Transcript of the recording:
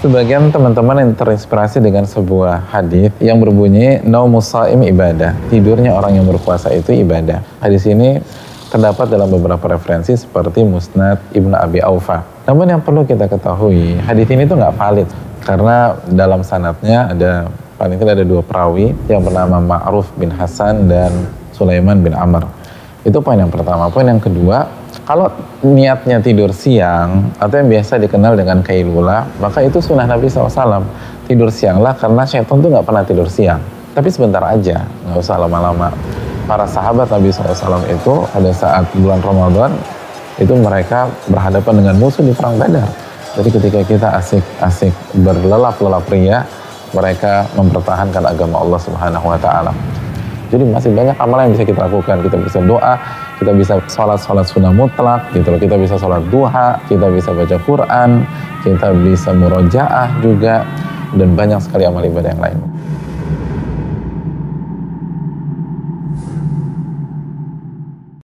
Sebagian teman-teman yang terinspirasi dengan sebuah hadis yang berbunyi naumusaim ibadah. Tidurnya orang yang berpuasa itu ibadah. Hadis ini terdapat dalam beberapa referensi seperti Musnad Ibnu Abi Aufa. Namun yang perlu kita ketahui, hadis ini tuh nggak valid karena dalam sanatnya ada paling tidak ada dua perawi yang bernama Ma'ruf bin Hasan dan Sulaiman bin Amr. Itu poin yang pertama. Poin yang kedua, kalau niatnya tidur siang atau yang biasa dikenal dengan kailula, maka itu sunnah Nabi SAW. Tidur sianglah karena syaitan tuh nggak pernah tidur siang. Tapi sebentar aja, nggak usah lama-lama. Para sahabat Nabi SAW itu pada saat bulan Ramadan itu mereka berhadapan dengan musuh di perang Badar. Jadi ketika kita asik-asik berlelap-lelap ria, mereka mempertahankan agama Allah Subhanahu wa taala. Jadi masih banyak amalan yang bisa kita lakukan. Kita bisa doa, kita bisa sholat-sholat sunnah mutlak, gitu loh. Kita bisa sholat duha, kita bisa baca Quran, kita bisa murojaah juga, dan banyak sekali amal ibadah yang lain.